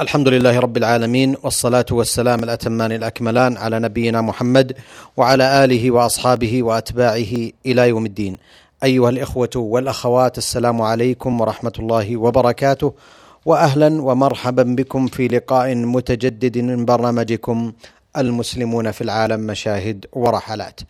الحمد لله رب العالمين والصلاة والسلام الأتمان الأكملان على نبينا محمد وعلى آله وأصحابه وأتباعه إلى يوم الدين. أيها الإخوة والأخوات السلام عليكم ورحمة الله وبركاته وأهلا ومرحبا بكم في لقاء متجدد من برنامجكم المسلمون في العالم مشاهد ورحلات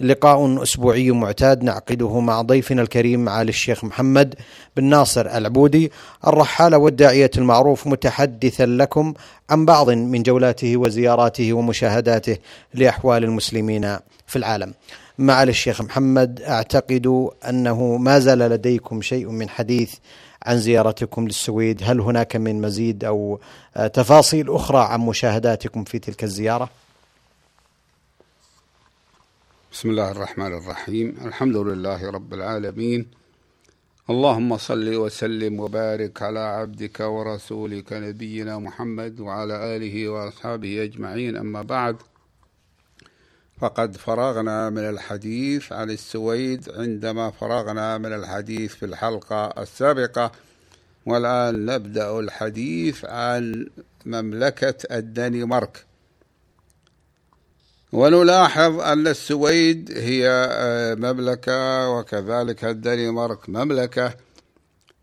لقاء أسبوعي معتاد نعقده مع ضيفنا الكريم معالي الشيخ محمد بن ناصر العبودي الرحاله والداعية المعروف متحدثا لكم عن بعض من جولاته وزياراته ومشاهداته لأحوال المسلمين في العالم. معالي الشيخ محمد أعتقد أنه ما زال لديكم شيء من حديث عن زيارتكم للسويد، هل هناك من مزيد أو تفاصيل أخرى عن مشاهداتكم في تلك الزيارة؟ بسم الله الرحمن الرحيم. الحمد لله رب العالمين. اللهم صل وسلم وبارك على عبدك ورسولك نبينا محمد وعلى آله وأصحابه أجمعين. أما بعد فقد فرغنا من الحديث عن السويد عندما فرغنا من الحديث في الحلقة السابقة. والآن نبدأ الحديث عن مملكة الدنمارك. ونلاحظ أن السويد هي آه، مملكة وكذلك الدنمارك مملكة.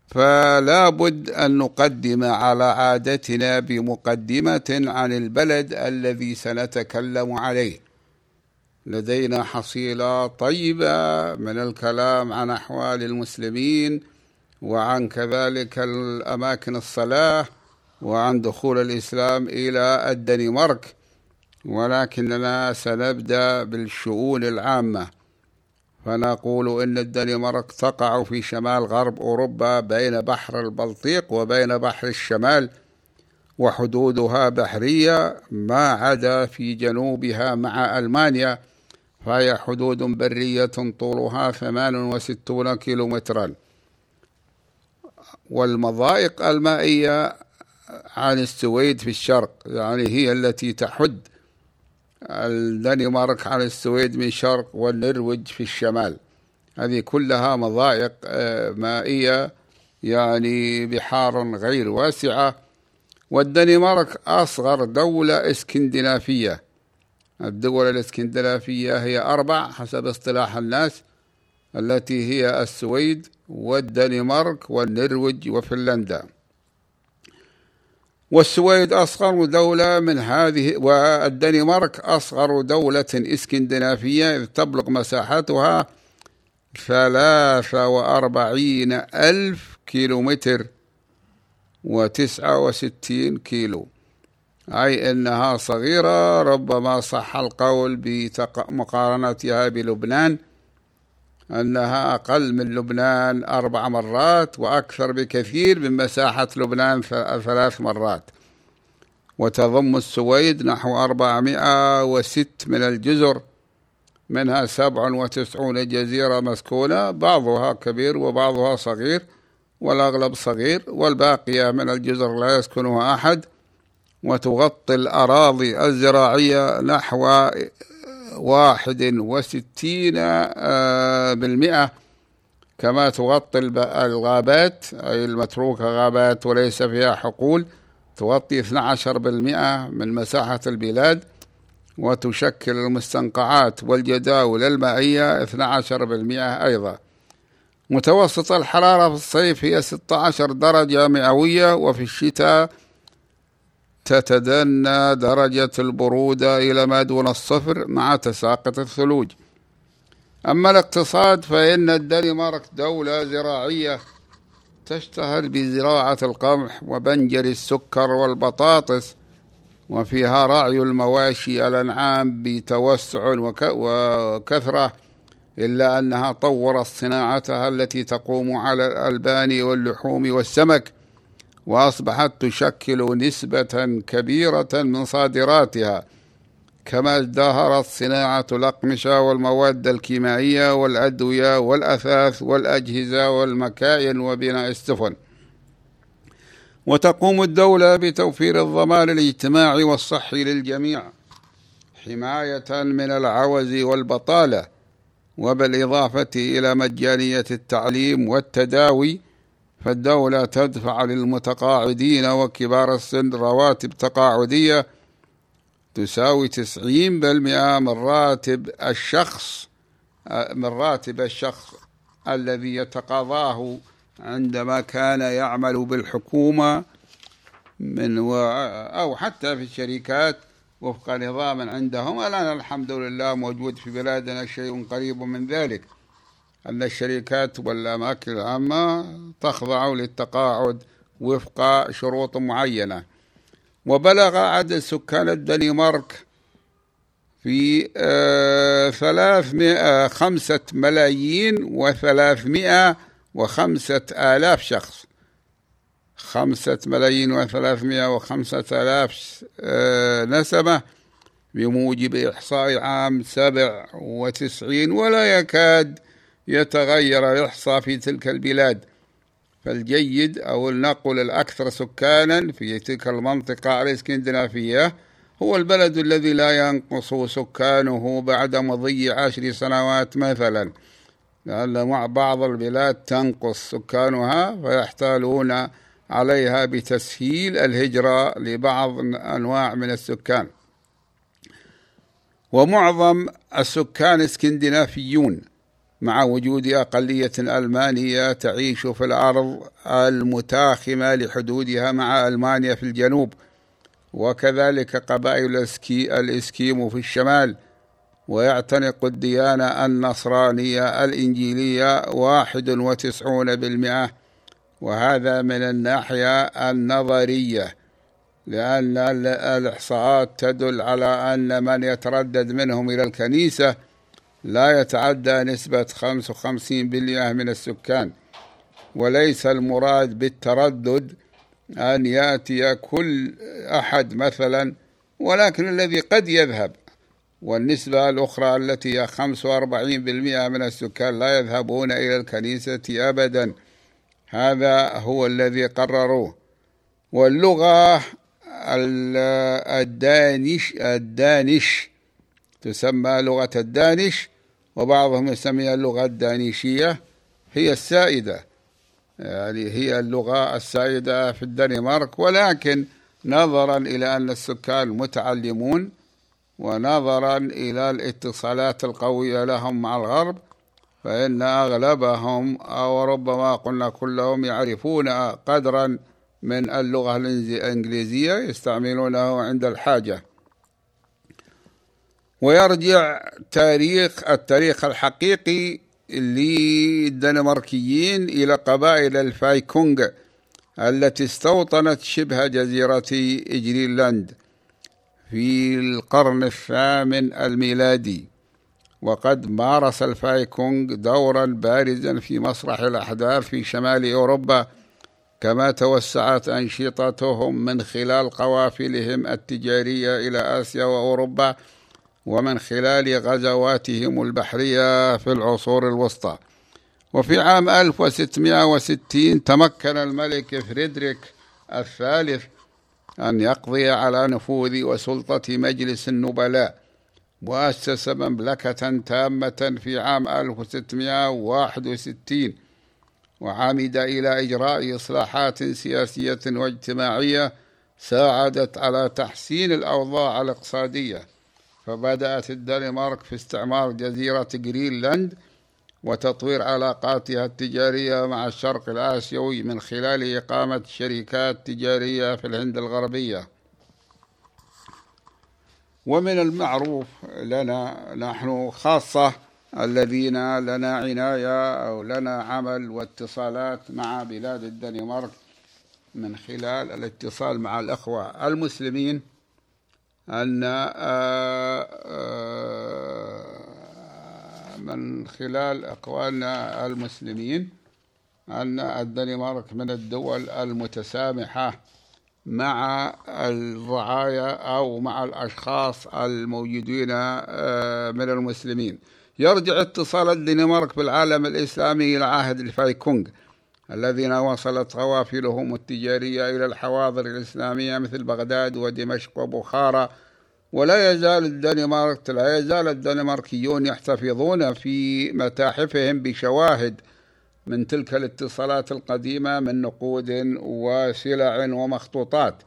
فلا بد أن نقدم على عادتنا بمقدمة عن البلد الذي سنتكلم عليه. لدينا حصيلة طيبة من الكلام عن أحوال المسلمين وعن كذلك الأماكن الصلاة وعن دخول الإسلام إلى الدنمارك. ولكننا سنبدأ بالشؤون العامة. فنقول إن الدنمارك تقع في شمال غرب أوروبا بين بحر البلطيق وبين بحر الشمال وحدودها بحرية ما عدا في جنوبها مع ألمانيا. فهي حدود برية طولها 68 كيلومترا. والمضايق المائية عن السويد في الشرق يعني هي التي تحد الدنمارك على السويد من شرق والنرويج في الشمال. هذه كلها مضايق آه، مائية يعني بحار غير واسعة. والدنمارك أصغر دولة إسكندنافية. الدول الإسكندنافية هي أربع حسب اصطلاح الناس التي هي السويد والدنمارك والنرويج وفنلندا. والسويد أصغر دولة من هذه والدنمارك أصغر دولة إسكندنافية إذ تبلغ مساحتها ثلاثة وأربعين ألف كيلومتر وتسعة وستين كيلو. أي أنها صغيرة ربما صح القول بمقارنتها بلبنان أنها أقل من لبنان أربع مرات وأكثر بكثير من مساحة لبنان ثلاث مرات. وتضم السويد نحو أربعمائة وست من الجزر منها سبع وتسعون جزيرة مسكونة بعضها كبير وبعضها صغير والأغلب صغير والباقية من الجزر لا يسكنها أحد. وتغطي الأراضي الزراعية نحو واحد وستين آه، بالمئة. كما تغطي الغابات أي المتروكة غابات وليس فيها حقول تغطي 12% من مساحة البلاد. وتشكل المستنقعات والجداول المائية 12% أيضا. متوسط الحرارة في الصيف هي 16 درجة مئوية وفي الشتاء تتدنى درجة البرودة إلى ما دون الصفر مع تساقط الثلوج. أما الاقتصاد فإن الدنمارك دولة زراعية تشتهر بزراعة القمح وبنجر السكر والبطاطس وفيها رعي المواشي الأنعام بتوسع وكثرة إلا أنها طورت صناعتها التي تقوم على الألبان واللحوم والسمك. وأصبحت تشكل نسبة كبيرة من صادراتها كما ازدهرت صناعة الأقمشة والمواد الكيميائية والأدوية والأثاث والأجهزة والمكاين وبناء السفن. وتقوم الدولة بتوفير الضمان الاجتماعي والصحي للجميع حماية من العوز والبطالة وبالإضافة إلى مجانية التعليم والتداوي فالدولة تدفع للمتقاعدين وكبار السن رواتب تقاعدية تساوي تسعين بالمئة من راتب الشخص من راتب الشخص الذي يتقاضاه عندما كان يعمل بالحكومة من و أو حتى في الشركات وفق نظام عندهم. الآن الحمد لله موجود في بلادنا شيء قريب من ذلك. أن الشركات والأماكن العامة تخضع للتقاعد وفق شروط معينة. وبلغ عدد سكان الدنمارك في آه، ثلاثمائة خمسة ملايين وثلاثمائة وخمسة آلاف شخص. خمسة ملايين وثلاثمائة وخمسة آلاف آه، نسمة بموجب إحصاء عام سبع وتسعين ولا يكاد يتغير الإحصاء في تلك البلاد. فالجيد أو النقل الأكثر سكانا في تلك المنطقة الإسكندنافية هو البلد الذي لا ينقص سكانه بعد مضي عشر سنوات مثلا. لأن مع بعض البلاد تنقص سكانها فيحتالون عليها بتسهيل الهجرة لبعض أنواع من السكان. ومعظم السكان اسكندنافيون مع وجود أقلية ألمانية تعيش في الأرض المتاخمة لحدودها مع ألمانيا في الجنوب وكذلك قبائل الإسكيمو في الشمال. ويعتنق الديانة النصرانية الإنجيلية واحد وتسعون بالمئة. وهذا من الناحية النظرية لأن الإحصاءات تدل على أن من يتردد منهم إلى الكنيسة لا يتعدى نسبة 55% من السكان. وليس المراد بالتردد أن يأتي كل أحد مثلا ولكن الذي قد يذهب. والنسبة الأخرى التي هي 45% من السكان لا يذهبون إلى الكنيسة أبدا. هذا هو الذي قرروه. واللغة الدانش الدانش تسمى لغة الدانش. وبعضهم يسميها اللغة الدانيشية هي السائدة. يعني هي اللغة السائدة في الدنمارك ولكن نظرا إلى أن السكان متعلمون ونظرا إلى الاتصالات القوية لهم مع الغرب فإن أغلبهم أو ربما قلنا كلهم يعرفون قدرا من اللغة الإنجليزية يستعملونه عند الحاجة. ويرجع تاريخ التاريخ الحقيقي للدنماركيين إلى قبائل الفايكونغ التي استوطنت شبه جزيرة إجريلاند في القرن الثامن الميلادي. وقد مارس الفايكونغ دورا بارزا في مسرح الأحداث في شمال أوروبا كما توسعت أنشطتهم من خلال قوافلهم التجارية إلى آسيا وأوروبا ومن خلال غزواتهم البحرية في العصور الوسطى. وفي عام 1660 تمكن الملك فريدريك الثالث أن يقضي على نفوذ وسلطة مجلس النبلاء وأسس مملكة تامة في عام 1661 وعمد إلى إجراء إصلاحات سياسية واجتماعية ساعدت على تحسين الأوضاع الاقتصادية. فبدأت الدنمارك في استعمار جزيرة جرينلاند وتطوير علاقاتها التجارية مع الشرق الآسيوي من خلال إقامة شركات تجارية في الهند الغربية. ومن المعروف لنا نحن خاصة الذين لنا عناية أو لنا عمل واتصالات مع بلاد الدنمارك من خلال الاتصال مع الأخوة المسلمين أن آه، آه، من خلال أقوالنا المسلمين أن الدنمارك من الدول المتسامحة مع الرعايا أو مع الأشخاص الموجودين آه، من المسلمين. يرجع اتصال الدنمارك بالعالم الإسلامي إلى عهد الفايكونغ. الذين وصلت قوافلهم التجارية إلى الحواضر الإسلامية مثل بغداد ودمشق وبخارى ولا يزال الدنمارك لا يزال الدنماركيون يحتفظون في متاحفهم بشواهد من تلك الاتصالات القديمة من نقود وسلع ومخطوطات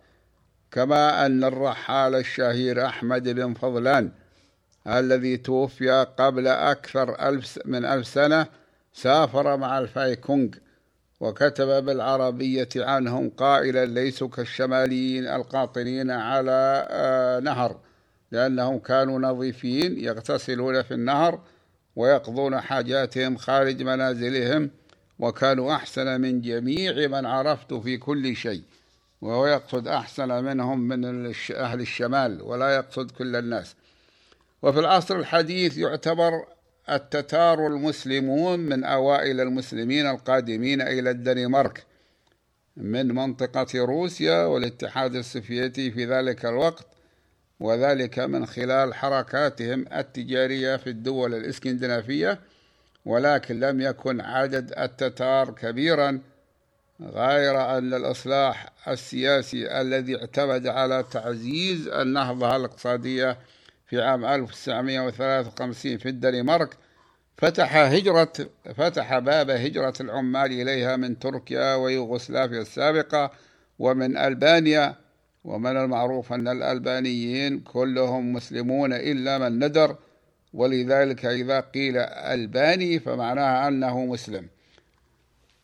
كما أن الرحال الشهير أحمد بن فضلان الذي توفي قبل أكثر ألف من ألف سنة سافر مع الفايكونغ وكتب بالعربية عنهم قائلا ليسوا كالشماليين القاطرين على آه، نهر لأنهم كانوا نظيفين يغتسلون في النهر ويقضون حاجاتهم خارج منازلهم وكانوا أحسن من جميع من عرفت في كل شيء وهو يقصد أحسن منهم من أهل الشمال ولا يقصد كل الناس. وفي العصر الحديث يعتبر التتار المسلمون من أوائل المسلمين القادمين إلى الدنمارك من منطقة روسيا والاتحاد السوفيتي في ذلك الوقت وذلك من خلال حركاتهم التجارية في الدول الإسكندنافية ولكن لم يكن عدد التتار كبيرا غير أن الإصلاح السياسي الذي اعتمد على تعزيز النهضة الاقتصادية في عام 1953 في الدنمارك فتح هجرة فتح باب هجرة العمال إليها من تركيا ويوغوسلافيا السابقة ومن ألبانيا. ومن المعروف أن الألبانيين كلهم مسلمون إلا من ندر ولذلك إذا قيل ألباني فمعناها أنه مسلم.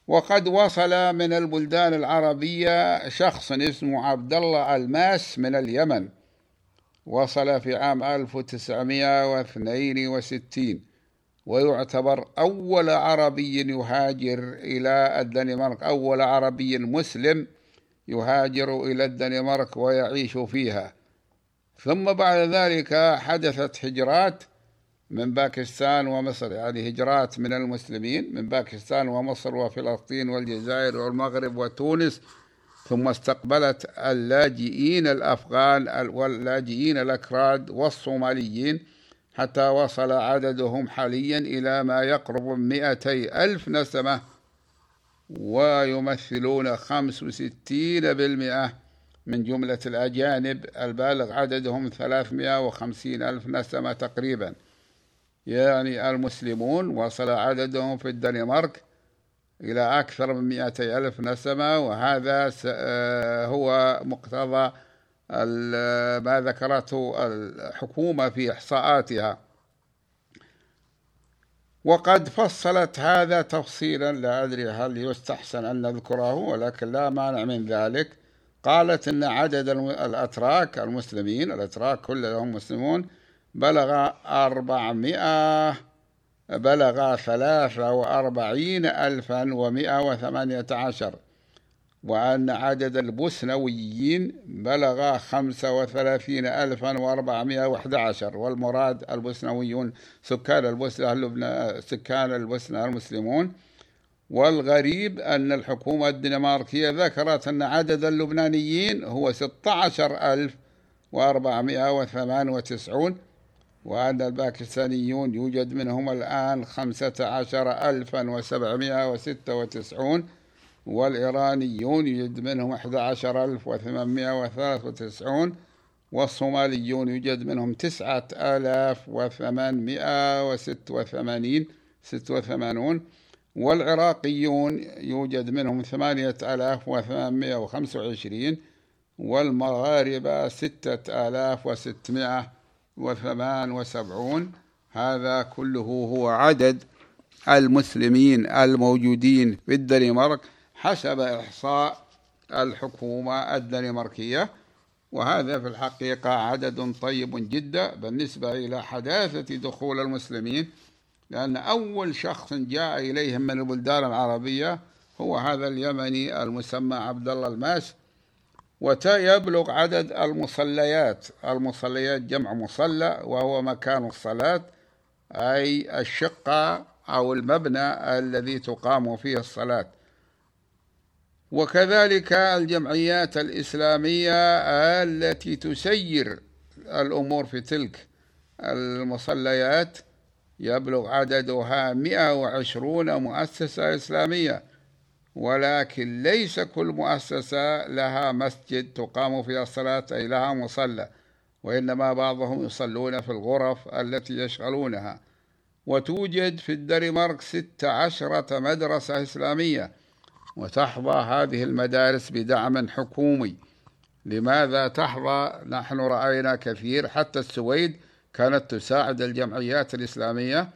وقد وصل من البلدان العربية شخص اسمه عبد الله ألماس من اليمن. وصل في عام 1962 ويعتبر أول عربي يهاجر إلى الدنمارك أول عربي مسلم يهاجر إلى الدنمارك ويعيش فيها. ثم بعد ذلك حدثت هجرات من باكستان ومصر. يعني هجرات من المسلمين من باكستان ومصر وفلسطين والجزائر والمغرب وتونس ثم استقبلت اللاجئين الأفغان واللاجئين الأكراد والصوماليين حتى وصل عددهم حاليا إلى ما يقرب من مئتي ألف نسمة ويمثلون خمس وستين بالمئة من جملة الأجانب البالغ عددهم ثلاثمائة وخمسين ألف نسمة تقريبا. يعني المسلمون وصل عددهم في الدنمارك إلى أكثر من مئتي ألف نسمة وهذا آه، هو مقتضى ما ذكرته الحكومة في إحصاءاتها. وقد فصلت هذا تفصيلا لا أدري هل يستحسن أن نذكره ولكن لا مانع من ذلك. قالت أن عدد الأتراك المسلمين الأتراك كلهم مسلمون بلغ أربعمائة بلغ ثلاثة وأربعين ألفا ومائة وثمانية عشر وأن عدد البوسنويين بلغ خمسة وثلاثين ألفا وأربعمائة وأحد عشر. والمراد البوسنويون سكان البوسنة سكان البوسنة المسلمون. والغريب أن الحكومة الدنماركية ذكرت أن عدد اللبنانيين هو ستة عشر ألف وأربعمائة وثمان وتسعون. وأن الباكستانيون يوجد منهم الآن خمسة عشر ألفا وسبعمائة وستة وتسعون والإيرانيون يوجد منهم أحد عشر ألف وثمانمائة وثلاثة وتسعون والصوماليون يوجد منهم تسعة آلاف وثمانمائة وست وثمانين ست وثمانون والعراقيون يوجد منهم ثمانية آلاف وثمانمائة وخمس وعشرين والمغاربة ستة آلاف وستمائة وثمان وسبعون هذا كله هو عدد المسلمين الموجودين في الدنمارك حسب إحصاء الحكومة الدنماركية. وهذا في الحقيقة عدد طيب جدا بالنسبة إلى حداثة دخول المسلمين لأن أول شخص جاء إليهم من البلدان العربية هو هذا اليمني المسمى عبد الله الماس. ويبلغ عدد المصليات. المصليات جمع مصلى وهو مكان الصلاة أي الشقة أو المبنى الذي تقام فيه الصلاة. وكذلك الجمعيات الإسلامية التي تسير الأمور في تلك المصليات يبلغ عددها 120 مؤسسة إسلامية. ولكن ليس كل مؤسسة لها مسجد تقام فيها الصلاة أي لها مصلى وإنما بعضهم يصلون في الغرف التي يشغلونها. وتوجد في الدنمارك ست عشرة مدرسة إسلامية. وتحظى هذه المدارس بدعم حكومي. لماذا تحظى؟ نحن رأينا كثير. حتى السويد كانت تساعد الجمعيات الإسلامية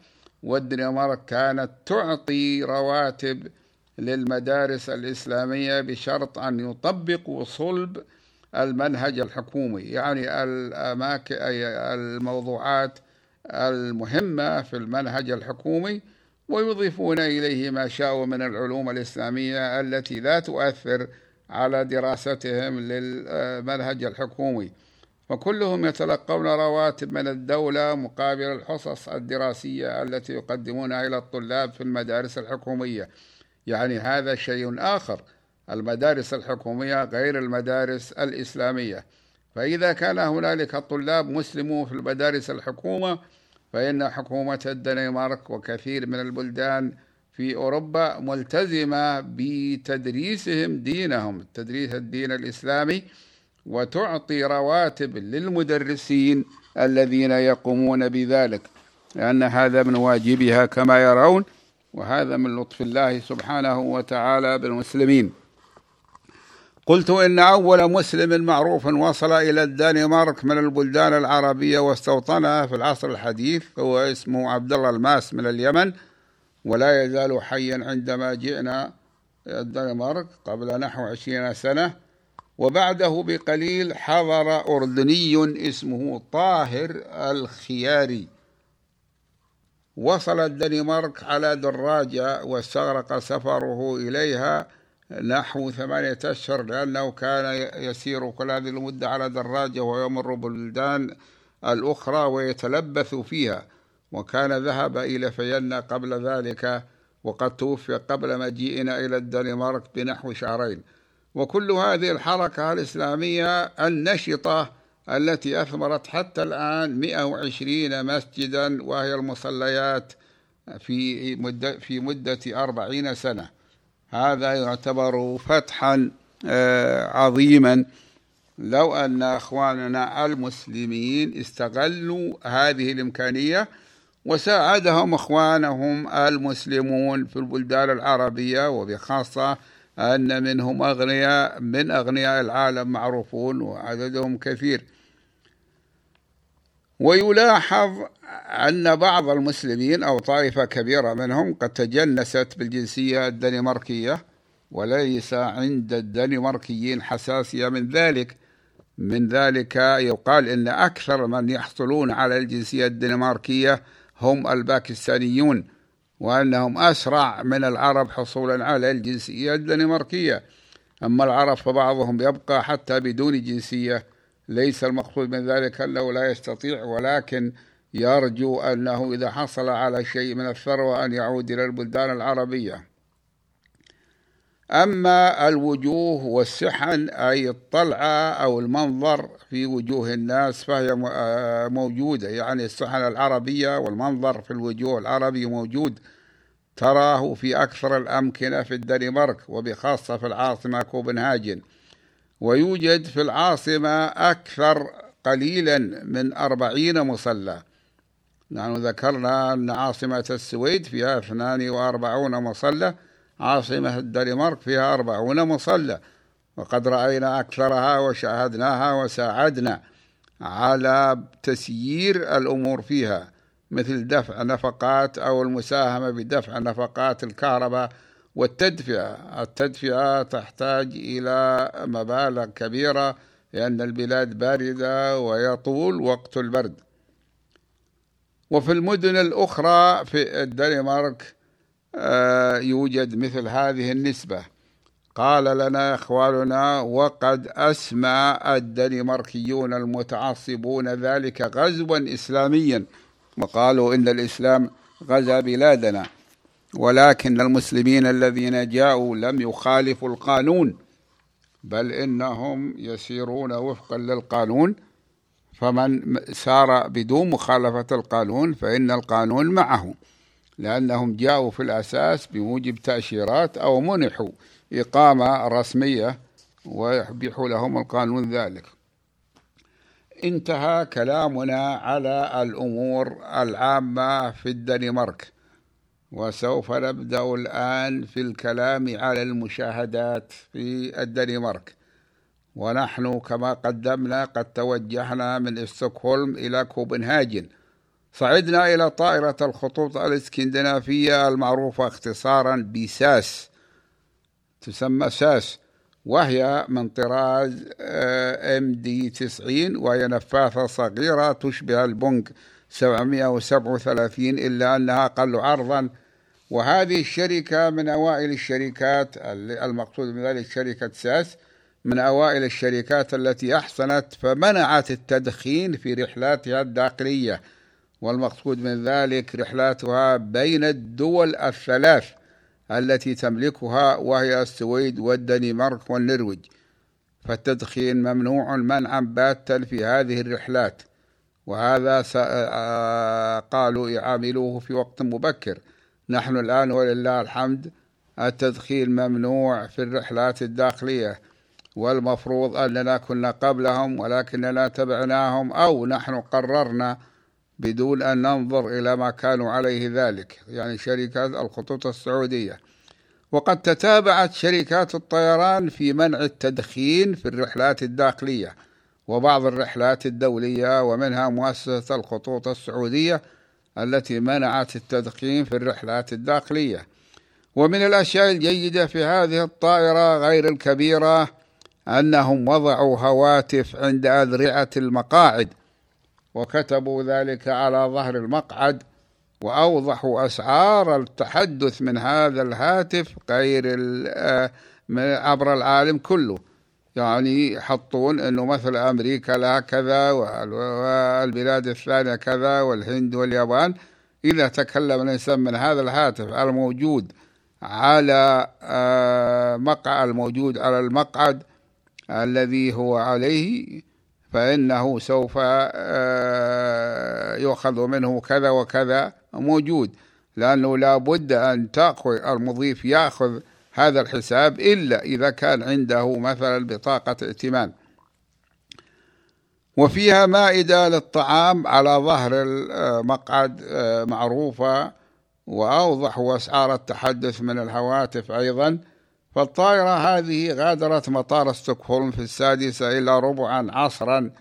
والدنمارك كانت تعطي رواتب للمدارس الإسلامية بشرط أن يطبقوا صلب المنهج الحكومي يعني الأماكن الموضوعات المهمة في المنهج الحكومي ويضيفون إليه ما شاءوا من العلوم الإسلامية التي لا تؤثر على دراستهم للمنهج الحكومي. وكلهم يتلقون رواتب من الدولة مقابل الحصص الدراسية التي يقدمونها إلى الطلاب في المدارس الحكومية. يعني هذا شيء آخر المدارس الحكومية غير المدارس الإسلامية. فإذا كان هنالك طلاب مسلمون في المدارس الحكومة فإن حكومة الدنمارك وكثير من البلدان في أوروبا ملتزمة بتدريسهم دينهم تدريس الدين الإسلامي وتعطي رواتب للمدرسين الذين يقومون بذلك. لأن هذا من واجبها كما يرون. وهذا من لطف الله سبحانه وتعالى بالمسلمين. قلت إن أول مسلم معروف وصل إلى الدنمارك من البلدان العربية واستوطنها في العصر الحديث هو اسمه عبد الله الماس من اليمن ولا يزال حيا عندما جئنا الدنمارك قبل نحو عشرين سنة. وبعده بقليل حضر أردني اسمه طاهر الخياري. وصل الدنمارك على دراجة واستغرق سفره إليها نحو ثمانية أشهر لأنه كان يسير كل هذه المدة على دراجة ويمر بالبلدان الأخرى ويتلبث فيها وكان ذهب إلى فيينا قبل ذلك وقد توفي قبل مجيئنا إلى الدنمارك بنحو شهرين. وكل هذه الحركة الإسلامية النشطة التي أثمرت حتى الآن 120 مسجدا وهي المصليات في مدة, في مدة أربعين سنة. هذا يعتبر فتحا آه، عظيما. لو أن أخواننا المسلمين استغلوا هذه الإمكانية وساعدهم إخوانهم المسلمون في البلدان العربية وبخاصة أن منهم أغنياء من أغنياء العالم معروفون وعددهم كثير. ويلاحظ أن بعض المسلمين أو طائفة كبيرة منهم قد تجنست بالجنسية الدنماركية وليس عند الدنماركيين حساسية من ذلك. من ذلك يقال إن أكثر من يحصلون على الجنسية الدنماركية هم الباكستانيون وأنهم أسرع من العرب حصولا على الجنسية الدنماركية. أما العرب فبعضهم يبقى حتى بدون جنسية. ليس المقصود من ذلك أنه لا يستطيع ولكن يرجو أنه إذا حصل على شيء من الثروة أن يعود إلى البلدان العربية. أما الوجوه والسحن أي الطلعة أو المنظر في وجوه الناس فهي آه، موجودة. يعني السحن العربية والمنظر في الوجوه العربي موجود. تراه في أكثر الأمكنة في الدنمارك وبخاصة في العاصمة كوبنهاجن. ويوجد في العاصمة أكثر قليلا من أربعين مصلى. نحن ذكرنا أن عاصمة السويد فيها 42 مصلى عاصمة الدنمارك فيها أربعون مصلى. وقد رأينا أكثرها وشاهدناها وساعدنا على تسيير الأمور فيها مثل دفع نفقات أو المساهمة بدفع نفقات الكهرباء والتدفئة. التدفئة تحتاج إلى مبالغ كبيرة لأن البلاد باردة ويطول وقت البرد. وفي المدن الأخرى في الدنمارك آه، يوجد مثل هذه النسبة. قال لنا إخواننا وقد أسمى الدنماركيون المتعصبون ذلك غزوا إسلاميا وقالوا إن الإسلام غزا بلادنا. ولكن المسلمين الذين جاءوا لم يخالفوا القانون بل إنهم يسيرون وفقا للقانون. فمن سار بدون مخالفة القانون فإن القانون معه لأنهم جاءوا في الأساس بموجب تأشيرات أو منحوا إقامة رسمية ويحبح لهم القانون ذلك. انتهى كلامنا على الأمور العامة في الدنمارك. وسوف نبدأ الآن في الكلام على المشاهدات في الدنمارك. ونحن كما قدمنا قد توجهنا من ستوكهولم إلى كوبنهاجن. صعدنا إلى طائرة الخطوط الإسكندنافية المعروفة اختصارا بساس تسمى ساس وهي من طراز ام دي 90 وهي نفاثة صغيرة تشبه البونج 737 إلا أنها أقل عرضا وهذه الشركة من أوائل الشركات المقصود من ذلك شركة ساس من أوائل الشركات التي أحسنت فمنعت التدخين في رحلاتها الداخلية. والمقصود من ذلك رحلاتها بين الدول الثلاث التي تملكها وهي السويد والدنمارك والنرويج. فالتدخين ممنوع منعا باتا في هذه الرحلات. وهذا قالوا يعاملوه في وقت مبكر. نحن الآن ولله الحمد التدخين ممنوع في الرحلات الداخلية والمفروض أننا كنا قبلهم ولكننا تبعناهم أو نحن قررنا بدون أن ننظر إلى ما كانوا عليه ذلك يعني شركات الخطوط السعودية. وقد تتابعت شركات الطيران في منع التدخين في الرحلات الداخلية وبعض الرحلات الدولية ومنها مؤسسة الخطوط السعودية التي منعت التدخين في الرحلات الداخلية. ومن الأشياء الجيدة في هذه الطائرة غير الكبيرة أنهم وضعوا هواتف عند أذرعة المقاعد وكتبوا ذلك على ظهر المقعد وأوضحوا أسعار التحدث من هذا الهاتف غير آه، عبر العالم كله. يعني يحطون أنه مثل أمريكا لها كذا والبلاد الثانية كذا والهند واليابان. إذا تكلم الإنسان من هذا الهاتف الموجود على آه، مقع الموجود على المقعد الذي هو عليه فإنه سوف آه، يؤخذ منه كذا وكذا موجود. لأنه لا بد أن تأخذ المضيف يأخذ هذا الحساب إلا إذا كان عنده مثلا بطاقة ائتمان. وفيها مائدة للطعام على ظهر المقعد آه، معروفة وأوضحوا أسعار التحدث من الهواتف أيضا. فالطائرة هذه غادرت مطار ستوكهولم في السادسة إلى ربعا عصرا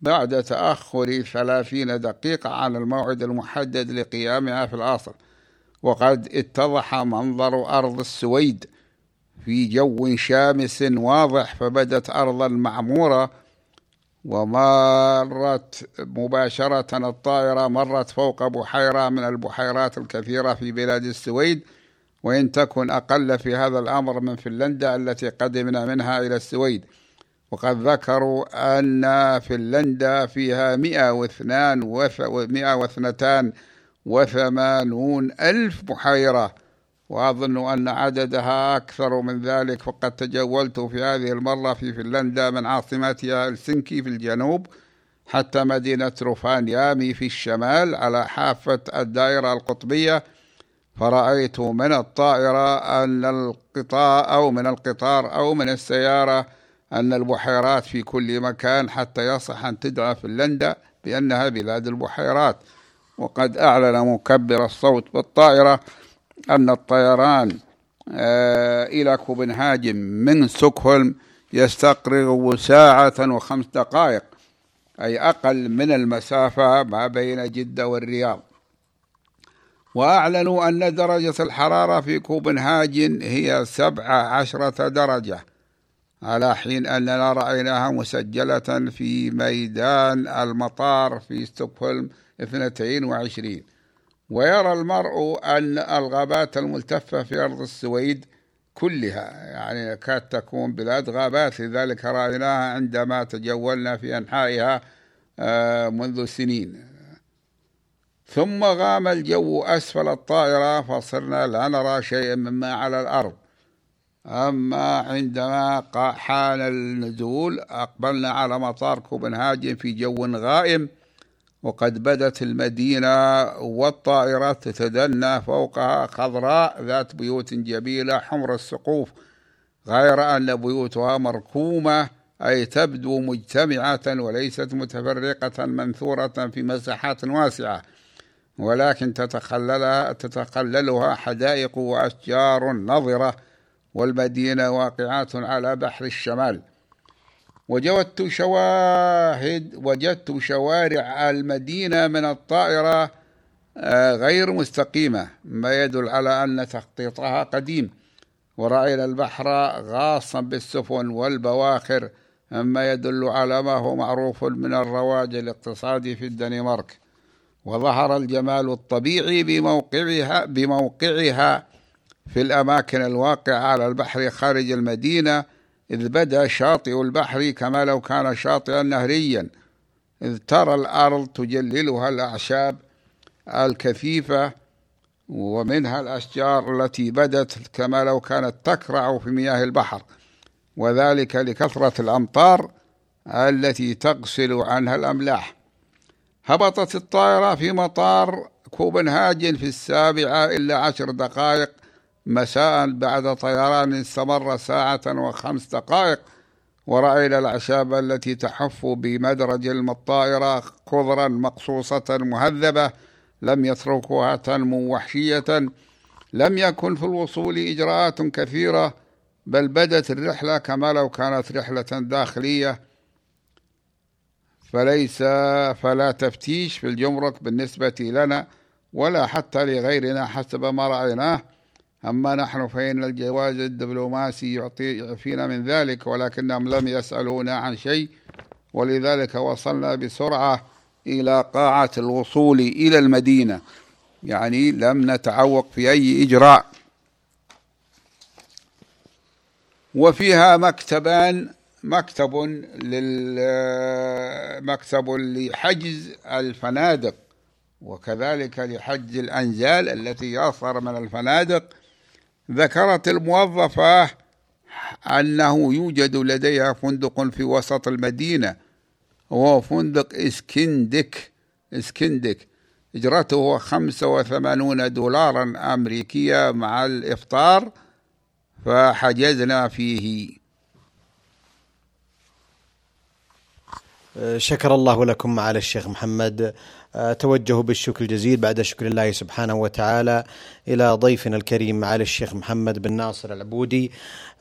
بعد تأخر ثلاثين دقيقة عن الموعد المحدد لقيامها في الأصل وقد اتضح منظر أرض السويد. في جو شامس واضح فبدت أرضا معمورة ومرت مباشرة الطائرة مرت فوق بحيرة من البحيرات الكثيرة في بلاد السويد. وإن تكن أقل في هذا الأمر من فنلندا التي قدمنا منها إلى السويد. وقد ذكروا أن فنلندا فيها مئة واثنان ومئة واثنتان وثمانون ألف بحيرة. وأظن أن عددها أكثر من ذلك فقد تجولت في هذه المرة في فنلندا من عاصمتها هلسنكي في الجنوب حتى مدينة روفانيامي في الشمال على حافة الدائرة القطبية. فرأيت من الطائرة أن القطار أو من القطار أو من السيارة أن البحيرات في كل مكان حتى يصح أن تدعى فنلندا بأنها بلاد البحيرات. وقد أعلن مكبر الصوت بالطائرة أن الطيران آه، إلى كوبنهاجن من ستوكهولم يستقرغ ساعة وخمس دقائق أي أقل من المسافة ما بين جدة والرياض. وأعلنوا أن درجة الحرارة في كوبنهاجن هي سبعة عشرة درجة على حين أننا رأيناها مسجلة في ميدان المطار في ستوكهولم 22 ويرى المرء أن الغابات الملتفة في أرض السويد كلها يعني كاد تكون بلاد غابات لذلك رأيناها عندما تجولنا في أنحائها آه، منذ سنين. ثم غام الجو أسفل الطائرة فصرنا لا نرى شيئا مما على الأرض. أما عندما حان النزول أقبلنا على مطار كوبنهاجن في جو غائم. وقد بدت المدينة والطائرات تتدنى فوقها خضراء ذات بيوت جميلة حمر السقوف غير أن بيوتها مركومة أي تبدو مجتمعة وليست متفرقة منثورة في مساحات واسعة ولكن تتخللها تتخللها حدائق وأشجار نظرة والمدينة واقعات على بحر الشمال. وجدت شواهد وجدت شوارع المدينة من الطائرة آه، غير مستقيمة. ما يدل على أن تخطيطها قديم. ورأينا البحر غاصا بالسفن والبواخر. مما يدل على ما هو معروف من الرواج الاقتصادي في الدنمارك. وظهر الجمال الطبيعي بموقعها بموقعها في الأماكن الواقعة على البحر خارج المدينة. إذ بدأ شاطئ البحر كما لو كان شاطئا نهريا. إذ ترى الأرض تجللها الأعشاب الكثيفة ومنها الأشجار التي بدت كما لو كانت تكرع في مياه البحر. وذلك لكثرة الأمطار التي تغسل عنها الأملاح. هبطت الطائرة في مطار كوبنهاجن في السابعة إلا عشر دقائق مساء بعد طيران استمر ساعة وخمس دقائق ورأينا الأعشاب التي تحف بمدرج الطائرة خضرا مقصوصة مهذبة لم يتركوها تنمو وحشية. لم يكن في الوصول إجراءات كثيرة بل بدت الرحلة كما لو كانت رحلة داخلية. فليس فلا تفتيش في الجمرك بالنسبة لنا ولا حتى لغيرنا حسب ما رأيناه. أما نحن فإن الجواز الدبلوماسي يعطي يعفينا من ذلك ولكنهم لم يسألونا عن شيء ولذلك وصلنا بسرعة إلى قاعة الوصول إلى المدينة. يعني لم نتعوق في أي إجراء. وفيها مكتبان مكتب مكتب لحجز الفنادق وكذلك لحجز الأنزال التي يصدر من الفنادق. ذكرت الموظفة أنه يوجد لديها فندق في وسط المدينة وهو فندق إسكندك. اجرته خمسة وثمانون دولارا أمريكية مع الإفطار فحجزنا فيه. شكر الله لكم معالي الشيخ محمد. توجه بالشكر الجزيل بعد شكر الله سبحانه وتعالى إلى ضيفنا الكريم معالي الشيخ محمد بن ناصر العبودي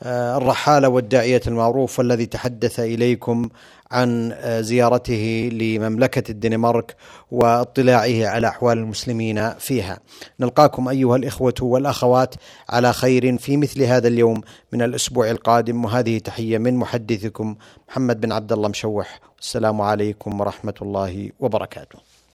الرحالة والداعية المعروف والذي تحدث إليكم عن زيارته لمملكة الدنمارك واطلاعه على أحوال المسلمين فيها. نلقاكم أيها الإخوة والأخوات على خير في مثل هذا اليوم من الأسبوع القادم وهذه تحية من محدثكم محمد بن عبد الله مشوح. السلام عليكم ورحمة الله وبركاته.